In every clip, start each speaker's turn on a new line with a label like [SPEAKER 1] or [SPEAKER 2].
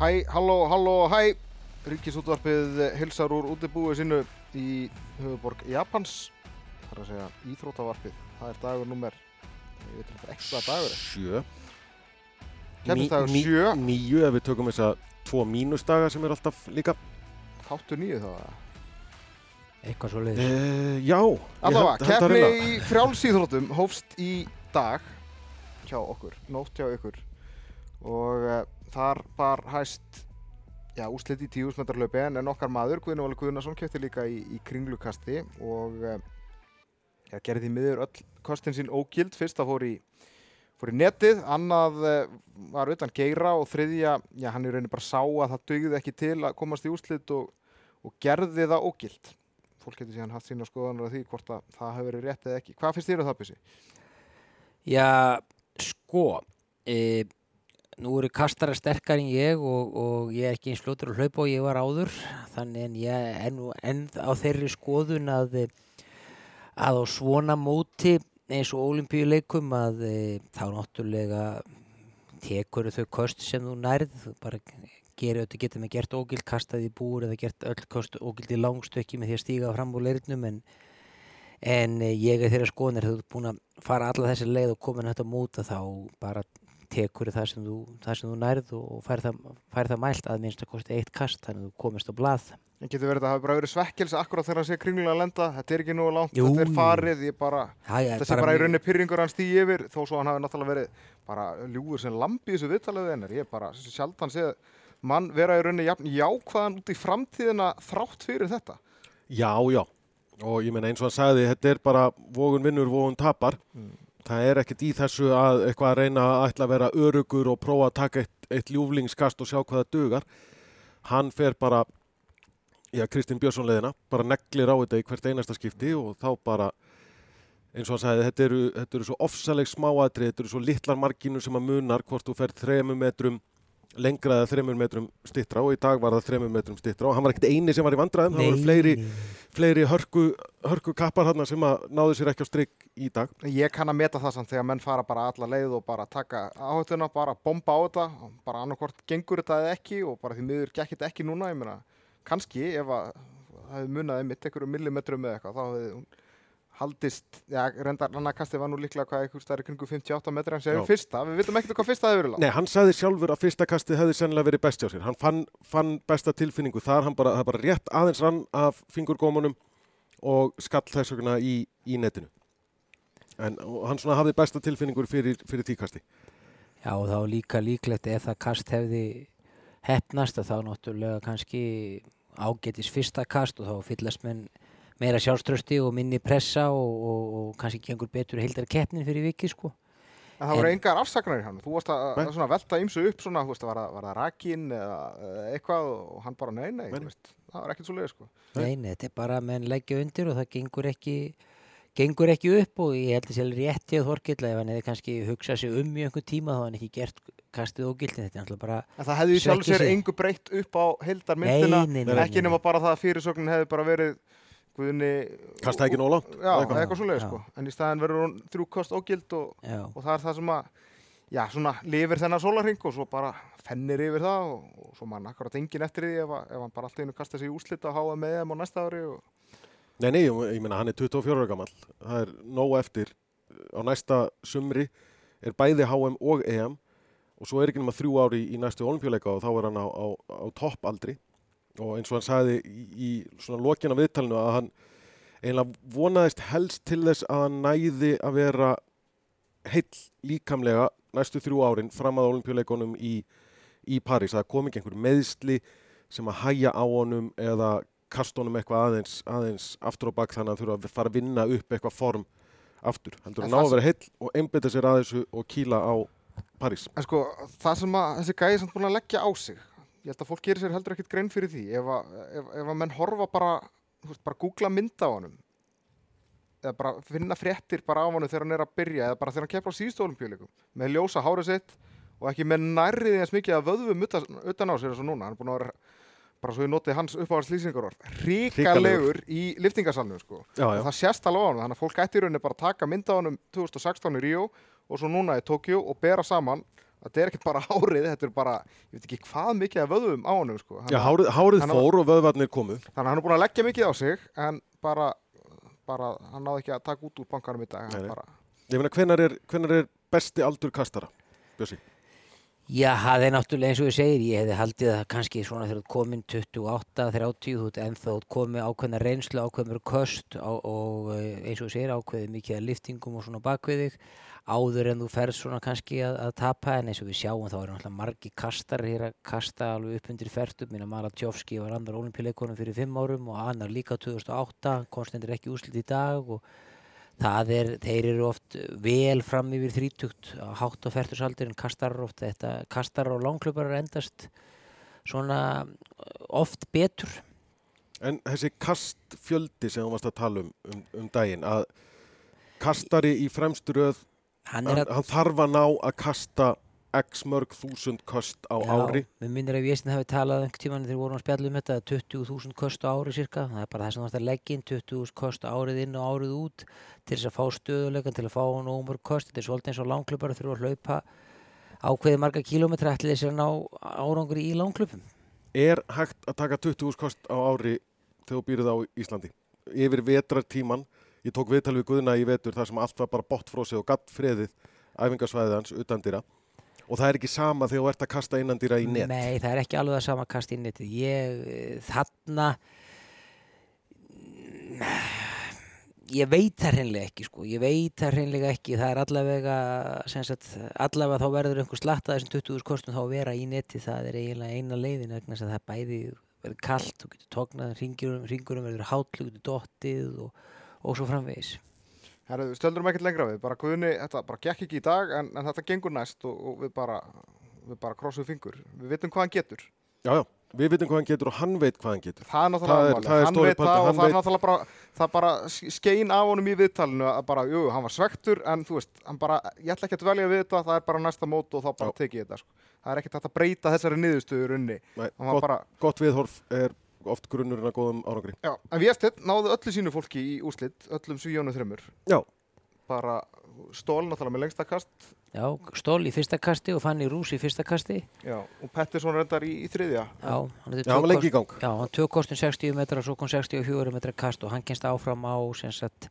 [SPEAKER 1] Hæ, halló, halló, hæ Ríkisútvarpið hilsar úr útibúi sinu í höfuborg Japans Það er að segja Íþróttavarpið Það er dagur nummer Ég veit ekki ekki hvað dagur er
[SPEAKER 2] Sjö. Ní-
[SPEAKER 1] sjö.
[SPEAKER 2] Níu ef við tökum þessa tvo mínusdaga sem er alltaf líka.
[SPEAKER 1] Þáttu nýju þá eða?
[SPEAKER 3] Eitthvað svo leiðis.
[SPEAKER 2] Uh, já.
[SPEAKER 1] Allavega,
[SPEAKER 2] að reyna.
[SPEAKER 1] í frjálsýþróttum hófst í dag hjá okkur, nótt hjá ykkur og uh, þar bar hæst já, úslit í tíusmetralöpi en, okkar maður, Guðnum Valur Guðnason, kefti líka í, í kringlukasti og uh, já, gerði miður öll kostin sín ógild, fyrsta fór í fór í netið, annað uh, var utan geira og þriðja, já, hann í rauninni bara sá að það dugði ekki til að komast í úslit og, og gerði það ógild fólk getur síðan haft sína skoðanar af því hvort að það hefur verið rétt eða ekki. Hvað finnst þér um það, Bjössi?
[SPEAKER 3] Já, sko, e, nú eru kastarar sterkar en ég og, og ég er ekki eins fljótur að hlaupa og ég var áður. Þannig en ég er nú enn á þeirri skoðun að, e, að á svona móti eins og olimpíuleikum að e, þá náttúrulega tekur þau kost sem þú nærð, þú bara gerir þetta getur með gert ógild, kastað í búr eða gert öll kost ógild í langstökki með því að stíga fram úr leirnum en En eh, ég er þeirra skoðanir, þú ert búin að fara alla þessi leið og komin þetta móta þá bara tekur það sem þú, það sem þú nærð og fær það, fær það mælt að minnst að kosti eitt kast þannig að þú komist á blað.
[SPEAKER 1] En getur verið að það hafi bara verið svekkels akkurat þegar hann sé kringlulega að lenda. Þetta er ekki nú langt,
[SPEAKER 3] Jú,
[SPEAKER 1] þetta er farið, ég bara,
[SPEAKER 3] Það er
[SPEAKER 1] þetta sé bara í
[SPEAKER 3] mjög-
[SPEAKER 1] rauninni pyrringur hann stíði yfir, þó svo hann hafi náttúrulega verið bara ljúur sem lambi í þessu viðtalið hennar. Ég bara sjaldan séð mann vera í rauninni jafn jákvæðan út í framtíðina þrátt fyrir þetta.
[SPEAKER 2] Já, já. Og ég meina eins og hann sagði, þetta er bara vogun vinnur, vogun tapar. Það er ekkert í þessu að eitthvað að reyna að ætla að vera örugur og prófa að taka eitt, eitt ljúflingskast og sjá hvað það dugar. Hann fer bara, já, Kristinn Björnsson leðina, bara neglir á þetta í hvert einasta skipti og þá bara, eins og hann sagði, þetta eru, þetta eru svo ofsaleg smáatri, þetta eru svo litlar marginu sem að munar hvort þú fer þremur metrum lengra eða þremur metrum stittra og í dag var það þremur metrum stittra og hann var ekkert eini sem var í vandræðum, það voru fleiri, fleiri hörku, hörku kappar sem náðu sér ekki á strikk í dag.
[SPEAKER 1] Ég kann að meta það samt þegar menn fara bara alla leið og bara taka áhættuna, bara bomba á þetta, bara annarkvort gengur þetta eða ekki og bara því miður gekk þetta ekki núna, ég meina, kannski ef að það hefði munið einmitt einhverju millimetrum eða eitthvað, þá hefði haldist, já, reyndar annarkasti var nú líklega hvað eitthvað stærri kringu 58 metri en sér fyrsta, við vitum ekkert hvað fyrsta hefur verið lág.
[SPEAKER 2] Nei, hann sagði sjálfur að fyrsta kastið hefði sennilega verið best hjá sér. Hann fann, fann besta tilfinningu þar, hann bara, það bara rétt aðeins rann af fingurgómanum og skall þess vegna í, í netinu. En og hann svona hafði besta tilfinningur fyrir, fyrir tíkasti.
[SPEAKER 3] Já, og þá líka líklegt ef það kast hefði hefnast að þá náttúrulega kannski ágetis fyrsta kast og þá fyllast menn meira sjálfströsti og minni pressa og, og, og kannski gengur betur heildar keppnin fyrir viki sko.
[SPEAKER 1] En það voru
[SPEAKER 3] En-
[SPEAKER 1] engar afsakanar í hann, þú varst að, að svona velta ymsu upp svona, þú veist, var, það- það rakinn eða eitthvað og hann bara nei, nei,
[SPEAKER 2] Nei.
[SPEAKER 1] þú veist, það var ekkert svo leið, sko.
[SPEAKER 2] Nei.
[SPEAKER 3] Nei, nei, þetta er bara að menn leggja undir og það gengur ekki gengur ekki upp og ég held að sér rétti að Þorkill ef hann hefði kannski hugsað sig um í einhvern tíma þá hann ekki gert kastið ógildin þetta er náttúrulega bara
[SPEAKER 1] En það hefði sjálf sér engu breytt upp á
[SPEAKER 3] nei, nei,
[SPEAKER 1] ekki nema bara það að fyrirsögnin hefði bara verið Guðni...
[SPEAKER 2] Kastaði ekki nóg langt.
[SPEAKER 1] Já,
[SPEAKER 2] eða eitthvað.
[SPEAKER 1] eitthvað svo leið,
[SPEAKER 3] Já.
[SPEAKER 1] sko. En í staðin verður hún þrjú kost ógild og, og það er það sem að, já, svona lifir þennan sólarring og svo bara fennir yfir það og, og svo mann akkurat engin eftir því ef, ef hann bara alltaf einu kasta sig í úslit að háa með þeim á næsta ári og
[SPEAKER 2] Nei, nei, ég, ég meina hann er 24 ára gammal. Það er nóg eftir á næsta sumri er bæði HM og EM og svo er ekki nema þrjú ári í, í næstu olimpíuleika og þá er hann á, á, á toppaldri og eins og hann sagði í, í svona lokina viðtalinu að hann eiginlega vonaðist helst til þess að hann næði að vera heill líkamlega næstu þrjú árin fram að olimpíuleikunum í, í París. Það kom ekki einhver meðsli sem að hæja á honum eða kasta honum eitthvað aðeins, aðeins aftur og bak þannig að hann þurfa að fara að vinna upp eitthvað form aftur. Heldur
[SPEAKER 1] En
[SPEAKER 2] að ná að vera heill og einbytta sér að þessu og kýla á París.
[SPEAKER 1] En sko, það sem að þessi gæði samt búin að leggja á sig, ég held að fólk gerir sér heldur ekkit grein fyrir því, ef að, ef, ef að menn horfa bara, veist, bara googla mynda á honum, eða bara finna fréttir bara á honum þegar hann er að byrja, eða bara þegar hann kepur á síðustu olimpíuleikum, með ljósa hárið sitt og ekki með nærriði eins mikið að vöðvum utan, utan á sér eins og núna, hann er búin að vera, bara svo ég noti hans uppáhast lýsingar orð, ríkalegur í liftingarsalnum, sko. Og það sést alveg á honum, þannig að fólk ætti í rauninni bara að taka mynda á honum 2016 í Ríó og svo núna í Tókjó og bera saman þetta er ekki bara hárið, þetta er bara ég veit ekki hvað mikið af vöðum á honum sko.
[SPEAKER 2] Já, hárið, hárið
[SPEAKER 1] hann
[SPEAKER 2] fór og vöðvarnir komu.
[SPEAKER 1] þannig að hann er búin að leggja mikið á sig en bara, bara hann náði ekki að taka út úr bankanum í dag hann
[SPEAKER 2] Ég meina, hvenar er, hvenar er besti aldur kastara, Bjössi?
[SPEAKER 3] Já, það er náttúrulega eins og ég segir, ég hefði haldið það kannski svona þegar þú komin 28, 30, þú ert ennþá komið ákveðna reynslu, ákveðnur köst á, og eh, eins og ég segir ákveðið mikið að liftingum og svona bakvið þig. Áður en þú ferð svona kannski að, að tapa en eins og við sjáum þá eru náttúrulega margi kastar hér að kasta alveg upp undir fertum minna Mara Tjófski var annar olimpíuleikonum fyrir fimm árum og annar líka 2008 konstendur ekki úslit í dag og það er, þeir eru oft vel fram yfir þrítugt hátt á fertursaldur en kastar eru oft þetta, kastar og langklubbar endast svona oft betur.
[SPEAKER 2] En þessi kastfjöldi sem þú varst að tala um, um, um daginn, að kastari í fremstu röð,
[SPEAKER 3] hann er að
[SPEAKER 2] hann þarf að ná að kasta x mörg þúsund köst á ári.
[SPEAKER 3] Mér minnir að Véstin hafi talað einhvern tímann þegar við vorum að spjalla um þetta 20.000 kost á ári cirka það er bara það ætti að leggja inn 20.000 kost árið inn og árið út til þess að fá stöðuleikan til að fá nómur kost þetta er svolítið eins og langklubbar þurfa að hlaupa ákveði marga kílómetra ætli þess að ná árangur í langklubum
[SPEAKER 2] Er hægt að taka 20.000 kost á ári þegar þú býrð á Íslandi? Yfir vetrartíman, ég tók viðtal við Guðna í vetur þar sem allt var bara botfrósið og gatt freðið æfingarsvæðið hans utan dýra. Og það er ekki sama þegar þú ert að kasta innan dýra í net.
[SPEAKER 3] Nei, það er ekki alveg það sama kast í netið. Ég, eh, þarna ég veit það hreinlega ekki sko, ég veit það hreinlega ekki. Það er allavega sagt, allavega þá verður einhver slatta þessum 20.000 kostum þá að vera í neti það er eiginlega eina leiðin vegna þess að það bæði verður kallt, þú getur tóknað ringurum, ringurum verður háll, þú getur dottið og, og svo framvegis
[SPEAKER 1] herru, stöldurum ekkert lengra við bara Guðni, þetta bara gekk ekki í dag en, en þetta gengur næst og, og við bara við bara krossum fingur, við vitum hvað hann getur.
[SPEAKER 2] Já, já, við veitum hvað hann getur og hann veit hvað hann getur.
[SPEAKER 1] það er náttúrulega
[SPEAKER 2] það er
[SPEAKER 1] hann veit það og það er náttúrulega bara það bara skein af honum í viðtalinu að bara, jú, hann var svektur en þú veist, hann bara, ég ætla ekki að dvelja við þetta það er bara næsta mót og þá bara tekið þetta sko. það er ekkert að breyta þessari niðurstöður unni
[SPEAKER 2] Nei, gott,
[SPEAKER 1] bara,
[SPEAKER 2] gott viðhorf er oft grunnurinn að góðum árangri.
[SPEAKER 1] já, en Viestedt náði öllu sínu fólki í úslit, öllum svíjónu þreymur
[SPEAKER 2] Já.
[SPEAKER 1] bara stól náttúrulega með lengsta kast
[SPEAKER 3] Já, Stól í fyrsta kasti og Fanny Rús í fyrsta kasti
[SPEAKER 1] já, og Pettersson reyndar í, í þriðja
[SPEAKER 3] Já, hann
[SPEAKER 2] Já, hann var lengi í gang.
[SPEAKER 3] Já, hann tök kostum 60 metra, svo kom 64 metra kast og hann kennst áfram á sem sagt,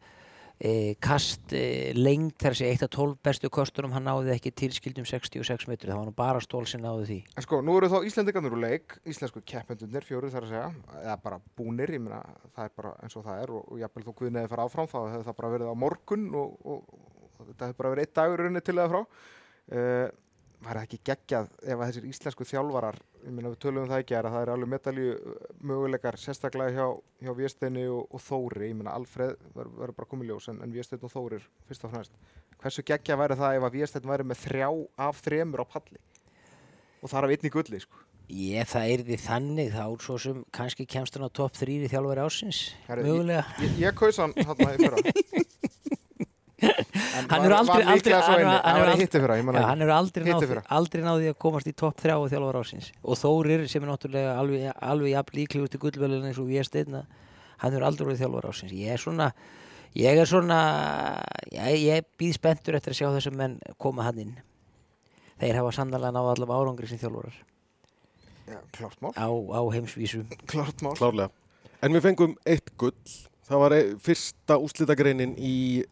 [SPEAKER 3] e, kast e, lengt þar sé 1 af 12 bestu kostunum, hann náði ekki tilskildum 66 metri, það var nú bara stól sem náði því.
[SPEAKER 1] En sko, nú eru þá Íslendingarnir úr leik, íslensku keppendunir, fjóru þar að segja, eða bara búnir, ég meina, það er bara eins og það er og, og jafnvel þó Guðniði fara áfram, þá hefur það bara verið á morgun og, og, og þetta hefur bara verið eitt dagur runni til eða frá. Uh, var það ekki geggjað ef að þessir íslensku þjálfarar, ég meina við tölum um það ekki, að það er alveg medalju möguleikar, sérstaklega hjá, hjá Vésteini og, og Þóri, ég meina Alfreð verður ver bara komið ljós en, en Vésteinn og Þórir fyrst og fremst. Hversu geggjað væri það ef að Vésteinn væri með þrjá af þremur á palli? og það er af einni gulli sko.
[SPEAKER 3] Ég, það er því þannig, þá svo sem kannski kemst hann á topp 3 í þjálfari ásins,
[SPEAKER 1] Herru,
[SPEAKER 3] mögulega.
[SPEAKER 1] ég, ég kaus hann hann í fyrra
[SPEAKER 3] Hann hefur aldrei- aldrei- náði,
[SPEAKER 1] fyrra.
[SPEAKER 3] aldrei náði að komast í topp 3 og þjálfari ásins. Og Þórir sem er náttúrulega alveg, alveg jafn líklegur til gullvelin eins og við steina, hann hefur aldrei verið þjálfari ásins. Ég er svona, ég er svona, ég, ég býð spenntur eftir að sjá þessum menn koma hann inn. Þeir hafa sannlega náða allavega árangri sem þjálfarar
[SPEAKER 1] Já, klárt mál,
[SPEAKER 3] á, á heimsvísu.
[SPEAKER 1] klárt mál.
[SPEAKER 2] Klárlega. En við fengum eitt gull. Það var e- fyrsta úslitagreinin í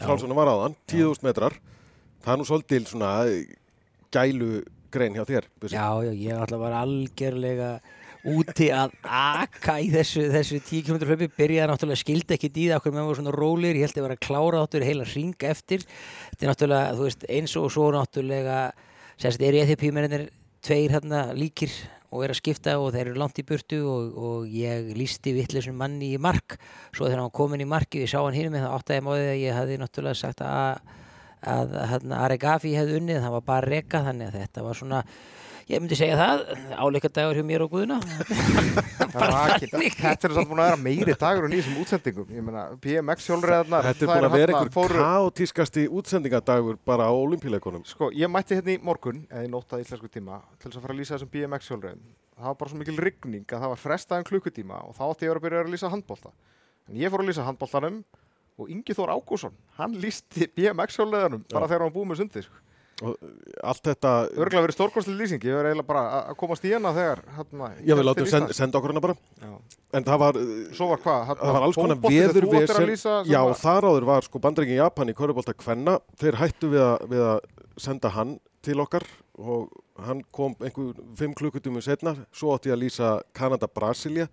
[SPEAKER 2] frálsuna var áðan, 10.000 metrar. Það er nú svolítil svona gælu grein hjá þér. Bjössi.
[SPEAKER 3] Já, já, ég að vera algjörlega úti að aka í þessu, þessu 10 km hlaupi byrjaði náttúrulega skildi ekki það okkur með voru svona rólir, ég held að vera að klára áttur heila ring eftir þetta er náttúrulega, þú veist, eins og svo náttúrulega sérst, eru ETP-mennir tveir hérna líkir og er að skipta og þeir eru langt í burtu og, og ég lísti vittlisum manni í mark. Svo þegar hann var komin í marki og ég sá hann hinn með það áttaði máðið að ég hafði náttúrulega sagt að að hérna, Aregafi hefði unnið, það var bara reka þannig að þetta var svona ég myndi segja það, áleika dagur hjá mér og Guðuna
[SPEAKER 1] þetta er samt búin að vera meiri dagur en í þessum útsendingum. Ég meina, BMX hjólreðarnar.
[SPEAKER 2] Þetta er búin að vera einhver kaotískasti útsendingadagur bara á olimpíuleikunum.
[SPEAKER 1] Sko, ég mætti hérna í morgun, eða í nótt að íslensku tíma, til þess að fara að lýsa þessum BMX hjólreðum. Það var bara svo mikil rigning að það var frestaðan klukkutíma og þá átti ég að byrja að lýsa handbólta. En ég fór að lýsa handbóltanum og Ingi Þór Ágússon, hann lýsti BMX hjólreðanum bara þegar hann búið með sundið. Sko.
[SPEAKER 2] allt þetta
[SPEAKER 1] Örgulega verið stórkostlega lýsing, ég verið eiginlega bara að- komast í hana þegar hérna,
[SPEAKER 2] Já, við látum send, senda okkur hana bara
[SPEAKER 1] Já.
[SPEAKER 2] en það var,
[SPEAKER 1] Svo var hvað?
[SPEAKER 2] Það var alls konar
[SPEAKER 1] að lýsa sem
[SPEAKER 2] Já,
[SPEAKER 1] var-
[SPEAKER 2] þar áður var sko bandreikin Japan í Körubólta Kvenna þeir hættu við að, við að senda hann til okkar og hann kom einhver fimm klukkutími setna svo átti ég að lýsa Kanada-Brasilia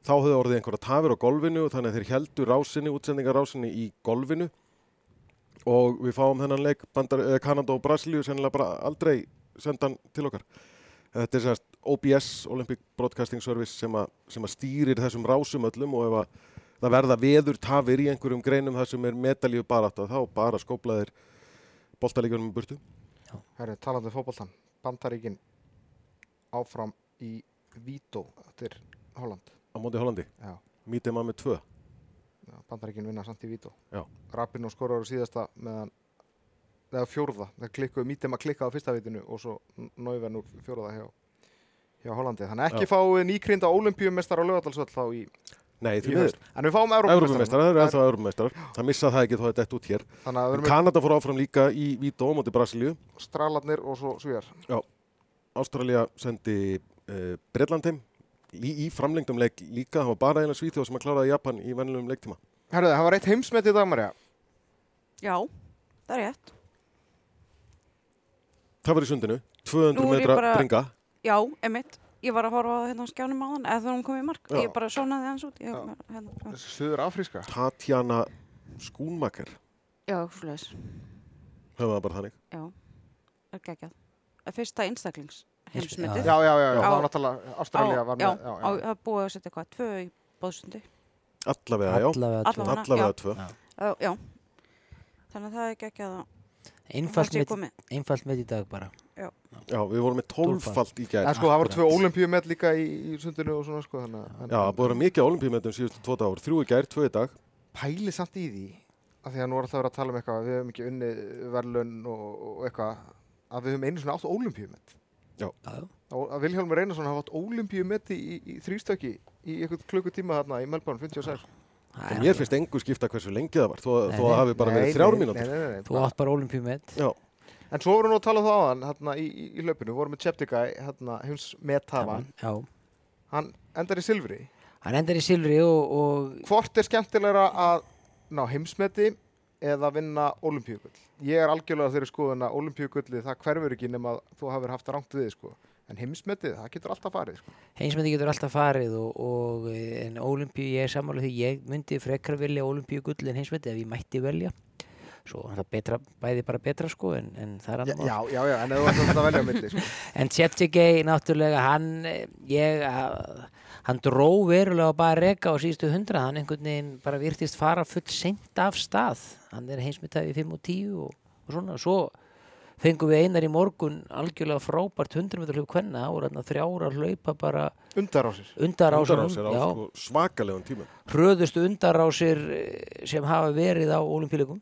[SPEAKER 2] þá höfðu orðið einhverja tafir á golfinu þannig að þeir heldu rásinni, útsendingarásinni í golfinu og við fáum þennan leik bandar, eh, Kanada og Brasilíu sennilega bara aldrei sendan til okkar. Þetta er sérst OBS Olympic Broadcasting Service sem, a, sem að stýrir þessum rásum öllum og ef að það verða veður tafir í einhverjum greinum þar sem er medalíu bara átt þá bara skóplaðir boltalíkjunum í burtu.
[SPEAKER 1] Herri, talandi um fótboltan, Bandaríkin áfram í Vító eftir Holland.
[SPEAKER 2] á móti Hollandi,
[SPEAKER 1] Já,
[SPEAKER 2] mítið maður með tvö
[SPEAKER 1] já Bandaríkin vinna samt í Vító.
[SPEAKER 2] Já.
[SPEAKER 1] Rappin og skorar á síðasta meðan, eða fjórða, það klikkuðu, mítum að klikka á fyrsta vitinu og svo náuven úr fjórða hjá, hjá Hollandi. Þannig ekki
[SPEAKER 2] Já.
[SPEAKER 1] fáið nýkrinda ólimpíumestar á lögadalsvöld þá í,
[SPEAKER 2] Nei,
[SPEAKER 1] í haust. En við fáum Európa
[SPEAKER 2] Európumestrar, það eru ennþá Európumestrar. Það missa það ekki að þetta út hér.
[SPEAKER 1] Þannig að við
[SPEAKER 2] Kanada fór áfram líka í Vító á móti Brasilíu.
[SPEAKER 1] stralarnir og svo svíjar.
[SPEAKER 2] Ástralja sendi uh, Bretland heim í, í framlengdum leik líka. Það var bara eiginlega Svíþjóð sem að kláraði Japan í vennilegum leiktíma.
[SPEAKER 1] Herðu, það var eitt heimsmet í dag, Marja.
[SPEAKER 4] Já, það er rétt.
[SPEAKER 2] Það var í sundinu, 200
[SPEAKER 4] Nú er ég
[SPEAKER 2] metra
[SPEAKER 4] bara-
[SPEAKER 2] bringa.
[SPEAKER 4] Já, emitt. Ég var að horfa á hérna á skjánum á hann, eða þegar hún kom í mark.
[SPEAKER 2] Já.
[SPEAKER 4] Ég bara sónaði hans út. Hérna, já.
[SPEAKER 1] Suður Afríska.
[SPEAKER 2] Tatjana Skúnmaker,
[SPEAKER 4] já,
[SPEAKER 2] höfum það bara þannig.
[SPEAKER 4] Já, það er geggjað. Er Fyrsta einstaklings
[SPEAKER 1] Já,
[SPEAKER 4] heimsmyndið.
[SPEAKER 1] já, já, já. Það var náttúrulega, Ástralja var með, já,
[SPEAKER 4] á,
[SPEAKER 1] já.
[SPEAKER 4] það búið að setja hvað, tvö í bóðsundi.
[SPEAKER 2] Allavega, já.
[SPEAKER 3] Allavega tvö.
[SPEAKER 4] Já.
[SPEAKER 2] tvö.
[SPEAKER 4] Já, já. Þannig að það er geggjað að
[SPEAKER 3] Einfalt
[SPEAKER 4] það sé
[SPEAKER 3] með,
[SPEAKER 4] komið.
[SPEAKER 3] einfalt með í dag bara.
[SPEAKER 2] Já, við vorum með tólfald í gæð.
[SPEAKER 1] En sko, það voru tvö
[SPEAKER 3] Akkurat.
[SPEAKER 1] ólimpíumet líka í, í sundinu og svona, sko, að-
[SPEAKER 2] Já, það búið að vera mikið olimpíumetum síðustu tvo dagur. Þrjú í gær, tvö í dag.
[SPEAKER 1] pæli samt í því að því að nú er alltaf verið að tala um eitthvað við höfum ekki unni verðlun og, og eitthvað að við höfum einu svona átt ólimpíumet Vilhjálmur Einarsson hafa átt ólimpíumet í, í, þrýstöki í eitthvað klukkutíma þarna í Melbourne 56
[SPEAKER 3] Það
[SPEAKER 2] Og mér finnst engu skipta hversu lengi það var, þó, að það hafi bara verið þrjár mínútur.
[SPEAKER 3] Þú átt bara olimpíumet.
[SPEAKER 2] Já,
[SPEAKER 1] En svo vorum við nú að tala um það á hann hérna, í, í, í löpunu, við vorum með Cheptegei hérna, heims methafan,
[SPEAKER 3] Já.
[SPEAKER 1] hann endar í silfri.
[SPEAKER 3] Hann endar í silfri og, og
[SPEAKER 1] Hvort er skemmtilegra að ná heimsmeti eða vinna olimpíugull? Ég er algjörlega þeirri skoðun að olimpíugulli það hverfur ekki nema þú hafur haft rangt við sko. En heimsmetið, það getur alltaf farið sko.
[SPEAKER 3] heimsmeti getur alltaf farið og, og en olimpíu, ég er sammála því ég myndi frekar velja olimpíu gull en heimsmeti ef ég mætti velja svo er það betra, bæði bara betra sko en, en það er mál.
[SPEAKER 1] já, já, já, en ef þú ætlar að velja á milli sko.
[SPEAKER 3] En Cheptegei náttúrulega hann ég að- hann dró verulega bara reka á síðustu hundra hann einhvern veginn bara virtist fara full seint af stað hann er heimsmyndað í 5 og 10 og, og svona svo fengum við einar í morgun algjörlega frábært 100 metra hlaup kvenna og þarna þrjára hlaupa bara
[SPEAKER 1] Undarásir.
[SPEAKER 3] undarásunum
[SPEAKER 2] undarásir á sko, svakalegum tíma.
[SPEAKER 3] hröðustu undarásir eh, sem hafa verið á olimpíuleikum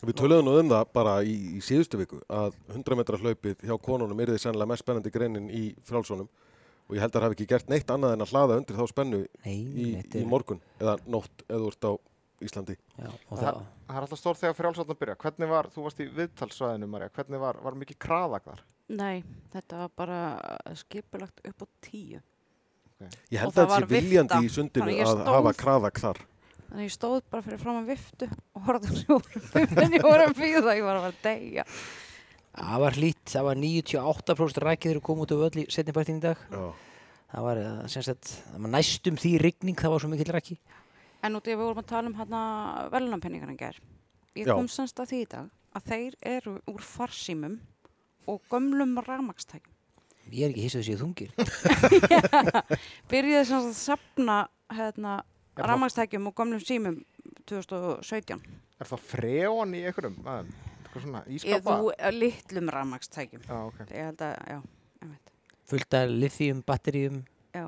[SPEAKER 2] Við töluðum nú um það bara í, í síðustu viku að 100 metra hlaupið hjá konunum er þið sennilega mest spennandi greinin í frálsónum og ég held að það hafi ekki gert neitt annað en að hlaða undir þá spennu
[SPEAKER 3] Nei,
[SPEAKER 2] í,
[SPEAKER 3] þetta
[SPEAKER 2] í morgun eða nótt eða úr á Íslandi.
[SPEAKER 3] já, og
[SPEAKER 1] Það,
[SPEAKER 3] það,
[SPEAKER 1] það er alltaf stór þegar frjálsáttan byrja. Hvernig var, þú varst í viðtalsvæðinu, Marja, hvernig var, var mikið kraðak þar?
[SPEAKER 4] Nei, þetta var bara skipulagt upp á tíu.
[SPEAKER 2] Ég held að það
[SPEAKER 4] var
[SPEAKER 2] sé viljandi
[SPEAKER 4] vifta,
[SPEAKER 2] í sundinu að hafa kraðak þar.
[SPEAKER 4] Þannig ég stóð bara fyrir fram að viftu og horfði á sjórum en ég voru að býða, ég var að fara að deyja.
[SPEAKER 3] það var hlýtt, það var 98% rækið þegar kom út af öll í setnipartin í dag
[SPEAKER 2] Já.
[SPEAKER 3] það var, eh, sagt, það var næstum því rigning, það var svo mikill ræki
[SPEAKER 4] En út í að við vorum að tala um hérna velunarpenningarna ger. Ég
[SPEAKER 2] Já.
[SPEAKER 4] kom semst að því í dag að þeir eru úr farsímum og gömlum rafmakstækjum.
[SPEAKER 3] ég er ekki hissuð þessi þungir
[SPEAKER 4] Byrjaði semst að sapna hérna, Rafmakstækjum og gömlum símum 2017.
[SPEAKER 1] Er það freon í einhverjum? Að, eitthvað svona
[SPEAKER 4] Eða
[SPEAKER 1] ískapa?
[SPEAKER 4] þú eh, litlum rafmakstækjum.
[SPEAKER 1] Já, ok.
[SPEAKER 4] Ég held að, já, ég veit.
[SPEAKER 3] fullt af lithium, batteríum
[SPEAKER 4] Já,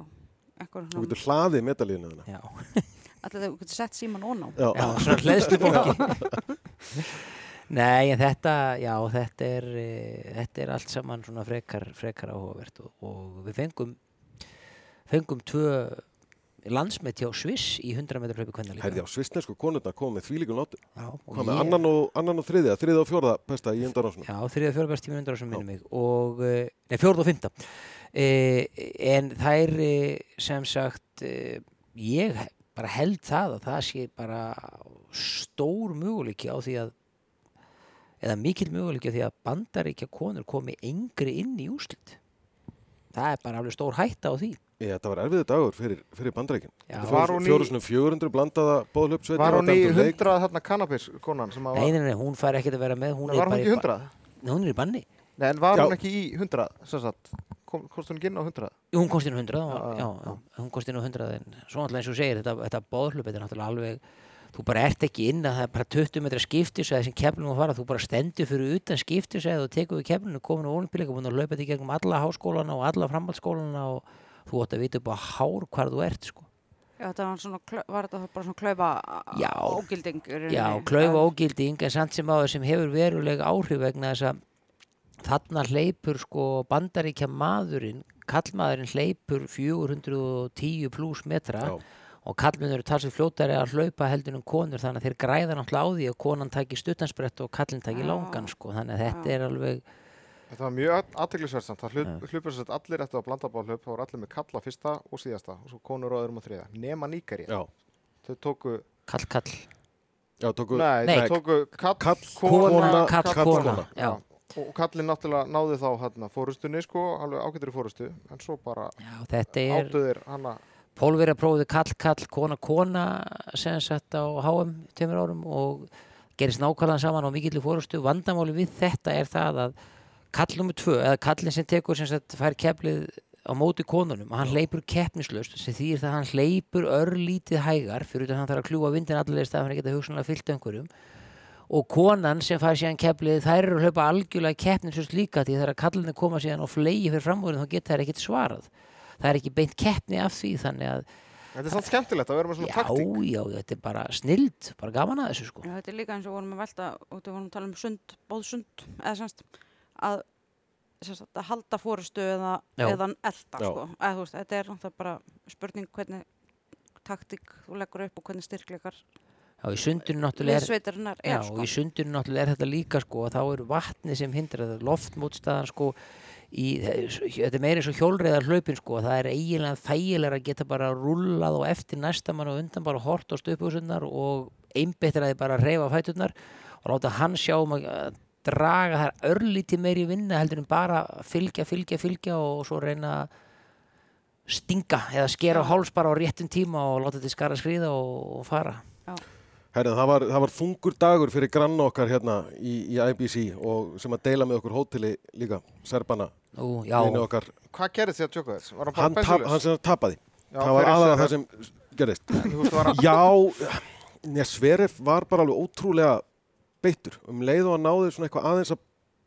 [SPEAKER 4] eitthvað
[SPEAKER 2] Þú getur hlaðið metalíðinu þarna.
[SPEAKER 3] já,
[SPEAKER 4] Alltaf þú getur sett síman ón á.
[SPEAKER 2] Já.
[SPEAKER 3] já svona hleðslubóki nei, en þetta já, þetta er e, þetta er allt saman svona frekar frekar áhugavert og, og við fengum fengum tvö landsmet hjá Sviss í 100 metra hlaupi hvernig líka.
[SPEAKER 2] Herði á svistnesku konurnar komið með
[SPEAKER 3] og
[SPEAKER 2] Hvað með
[SPEAKER 3] ég-
[SPEAKER 2] annan og, annan og þriðja, þriðja og fjórða besta í undanrásinu.
[SPEAKER 3] Já, þriða fjóra best í mínundar sem minnum mig og, eh, nei, fjórða og fymta e, en það er e, sem sagt e, ég bara held það að það sé bara stór möguleiki á því að eða mikill möguleiki á því að bandaríkja konur komi yngri inn í úslit það er bara alveg stór hætta á því
[SPEAKER 2] Ég, þetta var erfiðu dagur fyrir, fyrir bandreikin.
[SPEAKER 3] Já.
[SPEAKER 2] Fjórusunum 400 blandaða bóðlöpsveit.
[SPEAKER 1] Var hún í 100 þarna kannabis konan sem að
[SPEAKER 3] nei,
[SPEAKER 1] var,
[SPEAKER 3] nei, nei, hún fær ekkert að vera með hún
[SPEAKER 1] Nei, var hún ekki
[SPEAKER 3] í
[SPEAKER 1] 100?
[SPEAKER 3] ba- Nei, hún er í banni
[SPEAKER 1] Nei, en var
[SPEAKER 2] Já.
[SPEAKER 1] hún ekki í 100, sem sagt, kom, komst hún ekki inn á 100?
[SPEAKER 3] Jú, hún kosti nú 100, já,
[SPEAKER 1] Já,
[SPEAKER 3] já,
[SPEAKER 1] já.
[SPEAKER 3] já, hún kosti nú 100 en svo náttúrulega eins og segir, þetta, þetta bóðhlup þetta er náttúrulega alveg, þú bara ert ekki inn að það er bara 20 metra skiptisæði sem keflum að fara, þú bara stendur fyrir utan skiptisæði og tekur við keflinu, komin á olimpíleika búin að laupa þetta í gegnum alla háskólana og alla framhaldsskólana og þú átt að vita upp á hár hvar þú ert, sko.
[SPEAKER 4] Já, þetta var, svona, var þetta bara svona klaufa
[SPEAKER 3] Já.
[SPEAKER 4] ógilding?
[SPEAKER 3] Já, klaufa ógilding en samt sem áður sem hefur verulega áhrif vegna þess að þarna hleypur sko bandaríkja maðurinn, kallmaðurinn hleypur 410 pluss metra
[SPEAKER 2] Já.
[SPEAKER 3] Og kallmenn eru talsið fljótari að hlaupa heldur en konur þannig að þeir græða náttúrulega á því að konan taki stuttansbrett og kallinn taki
[SPEAKER 4] Já.
[SPEAKER 3] langan sko þannig að þetta
[SPEAKER 4] Já.
[SPEAKER 3] er alveg
[SPEAKER 1] Þetta var mjög aðteglisverðsamt. Það hlup, hlupur sér allir eftir að blanda bá hlaup, þá voru allir með kalla fyrsta og síðasta og svo konur og öðrum og þriða. Nema nýgari.
[SPEAKER 2] Já,
[SPEAKER 1] Þau tóku,
[SPEAKER 3] kall kall
[SPEAKER 2] já, tóku...
[SPEAKER 1] nei,
[SPEAKER 3] Nei.
[SPEAKER 1] þau tóku kall,
[SPEAKER 2] Kall,
[SPEAKER 3] kona, kall,
[SPEAKER 1] kall,
[SPEAKER 3] kona já,
[SPEAKER 1] Og kallin náttúrulega náði þá hérna fórustunni, sko, alveg ágættur í fórustu, en svo bara
[SPEAKER 3] er
[SPEAKER 1] átuðir hana,
[SPEAKER 3] Pólverja prófið kall, kall, kona, kona sem sett á HM tveimur árum og gerist nákvæmlega saman á mikillu fórustu. Vandamáli við þetta er það að kall nummer tvö, eða kallin sem tekur sem sett fær keflið á móti konunum og hann hleypur keppnislaust sem þýðir það að hann hleypur örlítið hægar fyrir utan að hann þarf að kljúa vindin allir stað hann geta hugsanlega fyllt einhverjum. Og konan sem fær síðan keflið þær eru að hlaupa algjörlega keppnislaust líka því þegar kallinni koma síðan og flegi fyrir framúrin þá geta þær ekkert svarað það er ekki beint keppni af því þannig að
[SPEAKER 1] Þetta er samt skemmtilegt að vera með svona
[SPEAKER 3] já,
[SPEAKER 1] taktík.
[SPEAKER 3] já, þetta er bara snild bara gaman að þessu sko
[SPEAKER 4] Já, þetta er líka eins og vorum að velta og þetta vorum að tala um sund, bóðsund eða semst að, semst, að halda fórustu eða,
[SPEAKER 3] Já.
[SPEAKER 4] eða elda
[SPEAKER 2] Já.
[SPEAKER 4] sko. eða, þú veist, þetta er bara spurning hvernig taktík þú leggur upp og hvernig styrkleikar
[SPEAKER 3] já, í sundinu náttúrulega er Já,
[SPEAKER 4] sko.
[SPEAKER 3] í sundinu náttúrulega er þetta líka sko og þá er vatni sem hindrar það loftmótstaðan sko í, þetta er meira eins og hjólreiðar hlaupin sko það er eiginlega þægilega að geta bara rullað og eftir næsta mann og undan bara hort á stöpuðsunnar og einbeittir að þið bara reyfa fæturnar og láta hann sjá um að draga þær örlítið meiri vinna heldur en bara fylgja, fylgja, fylgja og svo reyna að stinga eða skera háls bara á réttum tíma og láta þetta skara skriða og, og fara
[SPEAKER 2] Herrið, það var, það var þungur dagur fyrir grann okkar hérna í, í IBC og sem að deila með okkur hóteli líka, Serbana,
[SPEAKER 3] Nú, já.
[SPEAKER 1] Hvað gerði þið að tjóka þess? Var hann bara bensinlaus?
[SPEAKER 2] hann sem tapaði.
[SPEAKER 1] Já,
[SPEAKER 2] það var aðalega það sem
[SPEAKER 1] hann
[SPEAKER 2] Já, neða, Sverif var bara alveg ótrúlega beittur. Um leið og hann náði svona eitthvað aðeins að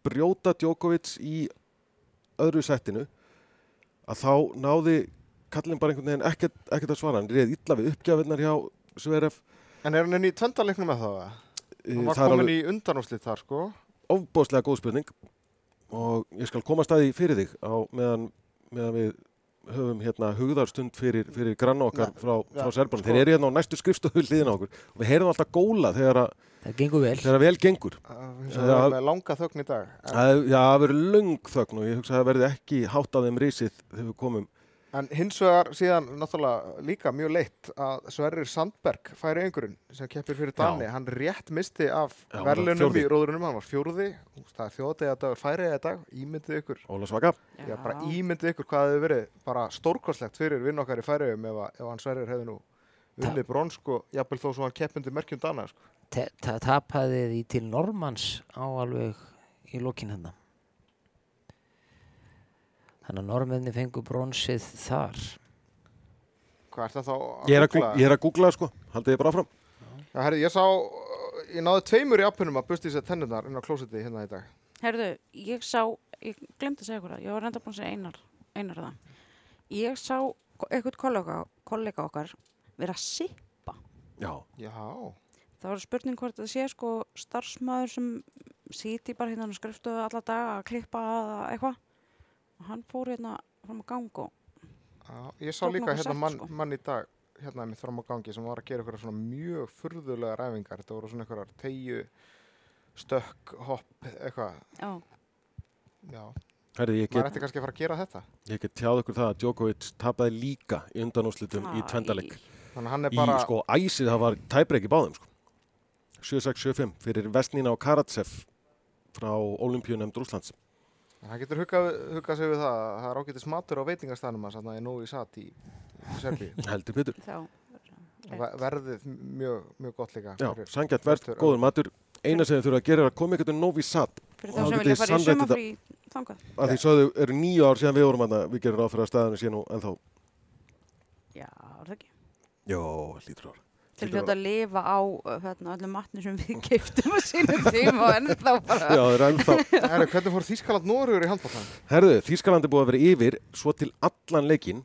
[SPEAKER 2] brjóta Djokovic í öðru settinu að þá náði kallin bara einhvern veginn ekkert, ekkert að svara. Hann reið illa við uppgjafinnar hjá Sverif.
[SPEAKER 1] En er hann inn í tvendaleiknum með það? eða? Hann var
[SPEAKER 2] Það er
[SPEAKER 1] komin í undanúslit þar, sko.
[SPEAKER 2] ofbóðslega góð spurning og ég skal koma staði fyrir þig á meðan, meðan við höfum hérna hugðarstund fyrir, fyrir granna okkar
[SPEAKER 1] Nei,
[SPEAKER 2] frá,
[SPEAKER 1] ja,
[SPEAKER 2] frá Serban.
[SPEAKER 1] sko-
[SPEAKER 2] Þeir eru hérna á næstu skrifstofu hliðina á okkur og við heyrum alltaf góla þegar, að,
[SPEAKER 3] það gengur vel
[SPEAKER 2] þegar að vel gengur.
[SPEAKER 1] Það er með langa þögn í dag.
[SPEAKER 2] Það, já, það verður löng þögn og ég hugsa að það verði ekki hátt af þeim risið þegar við komum.
[SPEAKER 1] En hins vegar síðan náttúrulega líka mjög leitt að Sverrir Sandberg færi einhverjum sem keppir fyrir Dani.
[SPEAKER 2] Já.
[SPEAKER 1] Hann rétt misti af
[SPEAKER 2] Já, hann var
[SPEAKER 1] verðlunum
[SPEAKER 2] fjórði.
[SPEAKER 1] í róðurunum. Hann var fjórði. Það er þjóðdega dagur, færiða dag. Ímyndið ykkur.
[SPEAKER 2] Óla Svaka.
[SPEAKER 1] Já, bara ímyndið ykkur hvað hefði verið bara stórkostlegt fyrir vinn okkar í færiðum ef, að- ef hann Sverrir hefði nú unnið brons, sko, jafnvel þó svo hann keppindi merkjum Dana, sko.
[SPEAKER 3] Ta- tapaði því til Normans á alveg í lokin hérna þannig að normenni fengu bronsið þar
[SPEAKER 1] Hvað er það þá
[SPEAKER 2] Ég er að,
[SPEAKER 1] googla?
[SPEAKER 2] ég er að googla sko, haldið þið bara áfram.
[SPEAKER 1] Já, herri, ég sá, ég náði tveimur í appunum að busti sér tennurnar inn á klósiti hérna í dag.
[SPEAKER 4] Herðu, ég sá, ég glemdi að segja ykkur það, ég var reynda búin að segja einar, einar það. Ég sá eitthvað kollega, kollega okkar vera að sippa.
[SPEAKER 2] Já.
[SPEAKER 1] Já,
[SPEAKER 4] Það var spurning hvort það sé sko starfsmæður sem sýti bara hérna á skrifstofu alla daga að klippa eða eitthvað. Og hann fór hérna fram og
[SPEAKER 1] já ég sá líka hérna
[SPEAKER 4] sett,
[SPEAKER 1] mann,
[SPEAKER 4] sko.
[SPEAKER 1] mann í dag hérna mitt fram á gangi sem var að gera eitthvað svona mjög furðulega ræfingar þetta voru svona eitthvað tegju stökk, hopp, eitthvað
[SPEAKER 4] Já,
[SPEAKER 1] já,
[SPEAKER 2] Herði, ég
[SPEAKER 1] maður
[SPEAKER 2] get,
[SPEAKER 1] ætti kannski að fara að gera þetta
[SPEAKER 2] ég get tjáð ykkur það að Djokovic tapaði líka í undanúslitum í tvendaleg.
[SPEAKER 1] þannig að hann er
[SPEAKER 2] Í
[SPEAKER 1] bara,
[SPEAKER 2] sko æsið það var tæbreyk í báðum sko. 7-6-7-5 fyrir Vestnina og Karatsev frá Olimpíunemnd Rúslands.
[SPEAKER 1] Hann getur huggað, huggað sig við það að það er ágætis matur á veitingastæðnum hans þarna í Nói Sat í, í Serbíu
[SPEAKER 2] Heldur betur.
[SPEAKER 1] verðið mjög, mjög gott líka
[SPEAKER 2] Já, sangjart verð, góður matur. Eina sem þið þurfa að gera er að koma ykkur til Novi Sad.
[SPEAKER 4] Fyrir þá sem vilja fara í sumafrí þangað.
[SPEAKER 2] Að því sögðu eru nýju ár síðan við vorum að við gerum ráð fyrir að staðinu sé nú en þá.
[SPEAKER 4] Já, er það ekki.
[SPEAKER 2] Jó, lítur ára.
[SPEAKER 4] Þeir hljóta að lifa á uh, hérna, öllum matni sem við keiptum á sínum tíma og ennþá bara.
[SPEAKER 2] Já, það er ennþá.
[SPEAKER 1] Herru, hvernig fór Þískaland Noregur í handbóltan?
[SPEAKER 2] Herðu, Þískaland er búið að vera yfir svo til allan leikinn.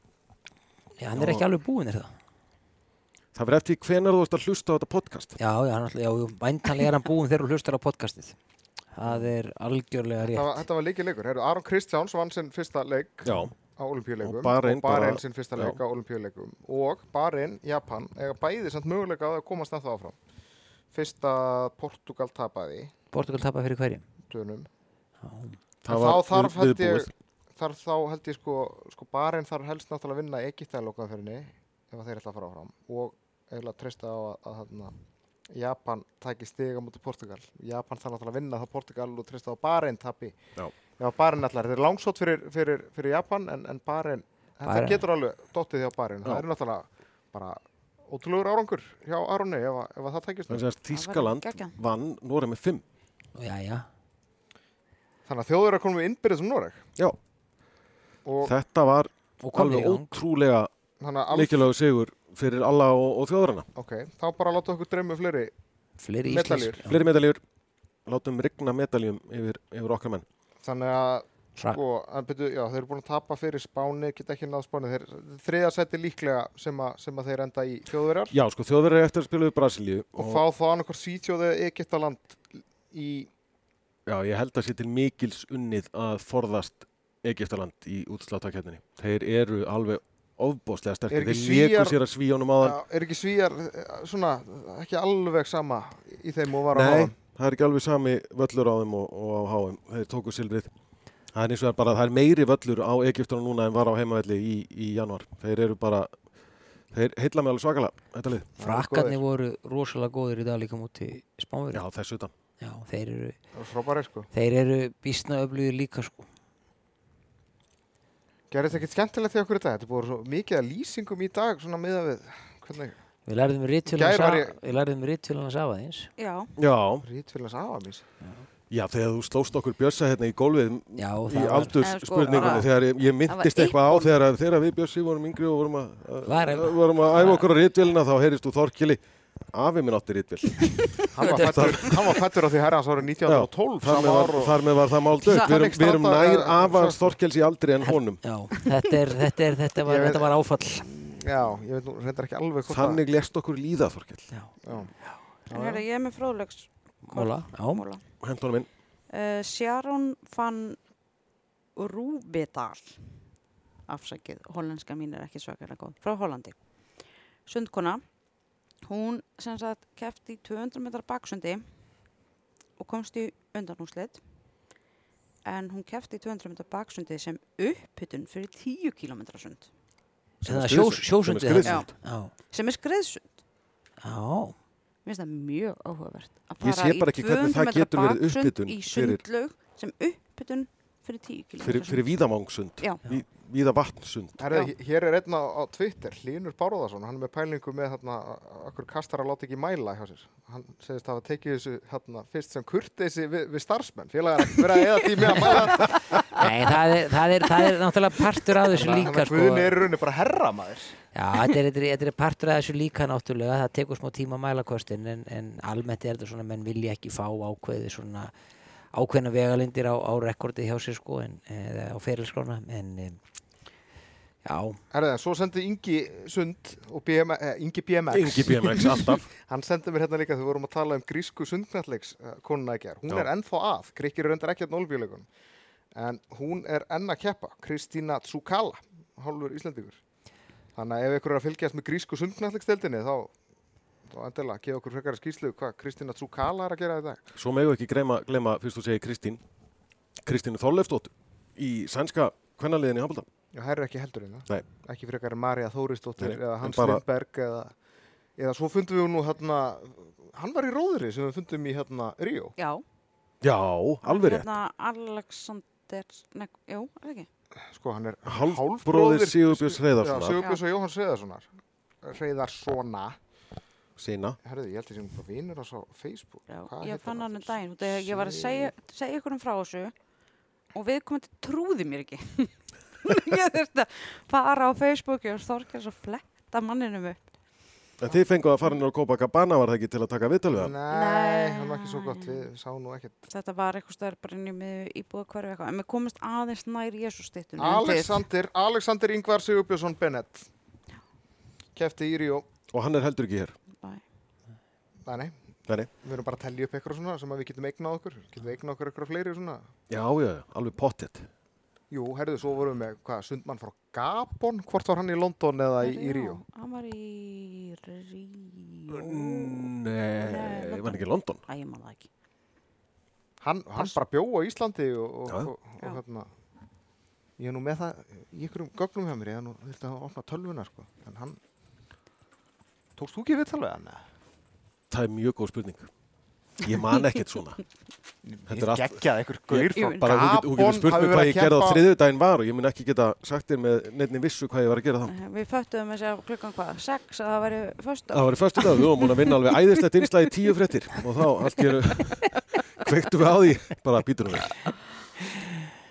[SPEAKER 3] Já, hann er ekki alveg búinn er það.
[SPEAKER 2] Það verður eftir hvenar þú ert að hlusta á þetta podcast.
[SPEAKER 3] Já, já, já, væntanlega er hann búinn þegar þú hlustar á podcastið. Það er algjörlega
[SPEAKER 1] Þetta var,
[SPEAKER 3] rétt.
[SPEAKER 1] þetta var líkið leikur. Herru, Aron Kristjáns vann sinn fyrsta leik
[SPEAKER 2] Já,
[SPEAKER 1] á olimpíuleikum
[SPEAKER 2] Og Bahrein
[SPEAKER 1] sinn fyrsta leik
[SPEAKER 2] já.
[SPEAKER 1] á olimpíuleikum og Bahrein, Japan, eiga bæði samt möguleika á að komast ennþá áfram. Fyrsta Portugal tapaði
[SPEAKER 3] Portugal tapar fyrir hverjum.
[SPEAKER 1] dönum.
[SPEAKER 3] Já,
[SPEAKER 2] það
[SPEAKER 1] En
[SPEAKER 2] var
[SPEAKER 1] þá þarf held ég, þarf þá held ég sko, sko Bahrein þarf helst náttúrulega að vinna Egiptaðalókaðferðinni ef að þeir ætla að fara áfram og eiginlega treysta á að, að, að Japan tæki stiga mútið Portugal. Japan þarf náttúrulega að vinna það Portugal og treysta á að Bahrein tapi.
[SPEAKER 2] Já.
[SPEAKER 1] Að Bahrein ætlar, þeir eru langsótt fyrir, fyrir, fyrir Japan en, en Bahrein, þetta getur alveg dottið hjá Bahrein. Það
[SPEAKER 2] Já.
[SPEAKER 1] er náttúrulega bara ótrúlegur árangur hjá Aronni ef, að- ef að það tækist.
[SPEAKER 2] Þannig að Þískaland vann Noreg með 5.
[SPEAKER 3] og já, já.
[SPEAKER 1] Þannig að þjóður er að koma með innbyrðið sem Noreg.
[SPEAKER 2] Já.
[SPEAKER 1] Og
[SPEAKER 2] Þetta var alveg ótrúlega leikilegu sigur fyrir alla og, og þjóðurana.
[SPEAKER 1] ok, þá bara láta okkur dreymu fleiri
[SPEAKER 3] Fleiri
[SPEAKER 1] Medaljur.
[SPEAKER 2] Fleiri medaljur, látum rigna medaljum yfir, yfir okkar menn.
[SPEAKER 1] Þannig að, sko, en byrju, já, þeir eru búin að tapa fyrir Spáni, geta ekki náð Spáni, þeir þriða seti líklega sem, að, sem að þeir enda í þjóðverjar
[SPEAKER 2] Já, sko, þjóðverið eftir að spila við Brasilíu
[SPEAKER 1] og, fá þá annarkor Svíþjóði Egyptaland í,
[SPEAKER 2] Já, ég held að sé til mikils unnið að forðast Egiptaland í útsláttakefninni. Þeir eru alveg ofbóðslega
[SPEAKER 1] Er
[SPEAKER 2] sterkir. Þeir
[SPEAKER 1] Svíar-
[SPEAKER 2] sér að svíjónum áðan.
[SPEAKER 1] já, er ekki Svíjar eh, svona, ekki alveg sama í þeim og var
[SPEAKER 2] Nei,
[SPEAKER 1] hafa
[SPEAKER 2] það er ekki alveg sami völlur á þeim og, og á háum. Þeir tóku silfrið. Það er eins og það er bara, það er meiri völlur á Egiptunum núna en var á heimavelli í, í januar. Þeir eru bara, þeir heilla mig alveg svakalega, þetta lið.
[SPEAKER 3] Frakkarnir voru rosalega góðir í dag líka múti spánverið.
[SPEAKER 2] Já, þessu utan.
[SPEAKER 3] Já, þeir eru,
[SPEAKER 1] frábæri, sko.
[SPEAKER 3] þeir eru bísna öflugir líka sko.
[SPEAKER 1] Gerðist ekkert skemmtilegt því okkur í dag, þetta er búin svo mikið að lýsingum í dag, svona miða við, hvernig,
[SPEAKER 3] Við lærðum
[SPEAKER 1] var
[SPEAKER 3] af,
[SPEAKER 1] ég-
[SPEAKER 3] við lærðum ritfélagans af aðeins.
[SPEAKER 4] Já,
[SPEAKER 2] Já, já, þegar þú slóst okkur bjössa hérna í gólfið
[SPEAKER 3] Já,
[SPEAKER 2] í
[SPEAKER 3] það var,
[SPEAKER 2] aldurs
[SPEAKER 4] Eh, sko,
[SPEAKER 2] þegar ég, ég myndist eitthvað á þegar, þegar við Bjössi vorum yngri og vorum að, vorum að æfa okkur á rítvélina þá heyrist þú Þorkili afi minn átti rítvél
[SPEAKER 1] Hann var fættur, hann var fættur á því herrans árið 1912,
[SPEAKER 2] þar, með var, þar með var það mál dögt við, erum- við erum nær afans Þorkels í aldri en honum.
[SPEAKER 3] Já, þetta, er, þetta, er, þetta, var,
[SPEAKER 1] Ég veit-
[SPEAKER 3] þetta var áfall.
[SPEAKER 1] Já, ég veit nú, reyndar ekki alveg hvort
[SPEAKER 2] þannig lest okkur líða Þorkel
[SPEAKER 3] Já,
[SPEAKER 1] það. Já.
[SPEAKER 4] en hérna ég er með fróðlegs
[SPEAKER 3] móla, já,
[SPEAKER 4] móla.
[SPEAKER 2] hent honum inn.
[SPEAKER 4] Uh, Sharon van Rúbedal afsakið, hollenska mín er ekki svakalega góð, frá Hollandi. Sundkona. Hún sem sagt kefti í 200 metrar baksundi og komst í undanúslit en hún kefti í 200 metrar baksundi sem upphytun fyrir 10 km sund
[SPEAKER 2] Sem
[SPEAKER 3] það sjós,
[SPEAKER 2] skriðsund.
[SPEAKER 3] sjósundið.
[SPEAKER 2] Sem er
[SPEAKER 4] skriðsund.
[SPEAKER 3] Já,
[SPEAKER 4] sem er skriðsund
[SPEAKER 3] já,
[SPEAKER 4] Mér finnst það mjög áhugavert að
[SPEAKER 2] Ég
[SPEAKER 4] fara
[SPEAKER 2] sé bara ekki
[SPEAKER 4] í
[SPEAKER 2] hvernig
[SPEAKER 4] 200
[SPEAKER 2] það
[SPEAKER 4] metra
[SPEAKER 2] getur verið
[SPEAKER 4] baksund í
[SPEAKER 2] fyrir-
[SPEAKER 4] sundlaug sem uppbytun fyrir 10 km
[SPEAKER 2] fyrir, fyrir víðavangsund
[SPEAKER 4] Já.
[SPEAKER 2] Ví, víða vatnsund
[SPEAKER 1] Herri, hér er einn á, á Twitter, Hlynur Bárðarsson, hann er með pælingu með þarna, okkur kastar að láta ekki mæla hjá sér. Hann segist að hafa tekið þessu þarna, fyrst sem kurteisi við, við starfsmenn. Félagar að eða tími að mæla.
[SPEAKER 3] Nei, það er, það, er, það er náttúrulega partur af þessu líka
[SPEAKER 1] Þannig að
[SPEAKER 3] sko.
[SPEAKER 1] Guðni er í rauninni bara herra maður.
[SPEAKER 3] Já, þetta er, þetta, er, þetta er partur af þessu líka náttúrulega, það tekur smá tíma að mæla kostin en, en almennt er þetta svona, menn vilja ekki fá ákveði svona ákveðna vegalindir á, á rekordi hjá sér sko, en, eða á ferilskrána, en um, já,
[SPEAKER 1] Herri, svo sendi Ingi Sund og BM, eh, Ingi BMX.
[SPEAKER 2] Ingi BMX alltaf
[SPEAKER 1] Hann sendi mér hérna líka þegar við vorum að tala um grísku sundknalleiks uh, konuna ekki er. Hún
[SPEAKER 2] Já.
[SPEAKER 1] er ennþá að. Gríkir er reyndar ekki að nólbíuleikunum. En hún er enn að keppa. Kristína Tsukala, hálfur Íslandíkur. Þannig að ef ykkur er að fylgjast með grísku sundknallegsteldinni þá, þá endilega gefa okkur frekari skýslu hvað Kristína Trúkala er að gera í dag.
[SPEAKER 2] Svo megu ekki gleyma, gleyma fyrst þú segir Kristín, Kristínu Þorleifsdóttur í sænska kvennaliðinni í Hamilton.
[SPEAKER 1] Já, það er ekki heldur það.
[SPEAKER 2] Nei.
[SPEAKER 1] Ekki frekari Marja Þórisdóttir
[SPEAKER 2] Nei,
[SPEAKER 1] eða Hans
[SPEAKER 2] bara-
[SPEAKER 1] Lindberg eða, eða svo fundum við nú hérna, hann var í róðri sem við fundum í hérna Ríó.
[SPEAKER 4] Já.
[SPEAKER 2] Já, alveg rétt.
[SPEAKER 4] Hérna Alexander, ne, jú, er það ekki?
[SPEAKER 1] Sko, hann er
[SPEAKER 2] Hálfbróðir Sigurbjörns
[SPEAKER 1] Já,
[SPEAKER 2] Hreiðarssonar,
[SPEAKER 1] Sigurbjörns og Jóhanns Hreiðarssonar. Hreiðarssona.
[SPEAKER 2] Sína.
[SPEAKER 1] Herðu, ég held að ég sem bara vinur á Facebook.
[SPEAKER 4] Já,
[SPEAKER 1] Hvað
[SPEAKER 4] ég fann hann um daginn. Þegar ég var að segja, segja ykkur um frá þessu og viðkomandi trúði mér ekki. ég þurfti að fara á Facebooki og þorkast og fletta manninum upp.
[SPEAKER 2] En þið fenguð að fara inn á Copacabana var það ekki til að taka viðtal við hann?
[SPEAKER 1] Nei, hann var ekki svo gott, við sáum nú ekkert.
[SPEAKER 4] Þetta var eitthvað stöður bara inn í íbúða hverju eitthvað. En við komumst aðeins nær Jésústittunum.
[SPEAKER 1] Alexander, Alexander Ingvar Sigurbjörnsson Bennett. Kefti í Ríó.
[SPEAKER 2] Og hann er heldur ekki hér.
[SPEAKER 1] Nei, nei, við erum bara að tellja upp eitthvað svona sem að við getum eignað okkur. Getum við eignað okkur eitthvað fleiri svona.
[SPEAKER 2] Já, já, alveg pottet.
[SPEAKER 1] Jú, herðu, svo vorum við með, hvað, Sundmann frá Gabon, hvort var hann í London eða í, í Ríó?
[SPEAKER 4] Hann var í Ríó.
[SPEAKER 2] Nei, var hann ekki í London?
[SPEAKER 4] Æ, ég man það ekki.
[SPEAKER 1] Hann, hann bara bjó á Íslandi og, og,
[SPEAKER 2] Já.
[SPEAKER 1] og, og,
[SPEAKER 4] Já.
[SPEAKER 1] hérna, ég er nú með það í einhverjum gögnum hjá mér, ég er nú þurfti að opna tölvuna, sko, en hann, tókst þú ekki við talveg hann?
[SPEAKER 2] Það er mjög góð spurning. Ég man ekkert svona. Þetta er allt-
[SPEAKER 1] geggjað, einhver gaur
[SPEAKER 4] Ég-
[SPEAKER 1] frá
[SPEAKER 4] ég-
[SPEAKER 2] Bara þú getur,
[SPEAKER 1] Gabon
[SPEAKER 2] spurt mig hvað
[SPEAKER 1] að
[SPEAKER 2] ég gerði á
[SPEAKER 1] keppa-
[SPEAKER 2] þriðjudaginn var og ég mun ekki geta sagt þér með nefni vissu hvað ég var að gera þá.
[SPEAKER 4] Við föttuðum þessi af klukkan hvað? Sex að það væri föstu.
[SPEAKER 2] Það var í förstu dag, við vorum múin að vinna alveg æðislegt innslag í tíu fréttir og þá allt geru kveiktu við á því, bara býtunum við.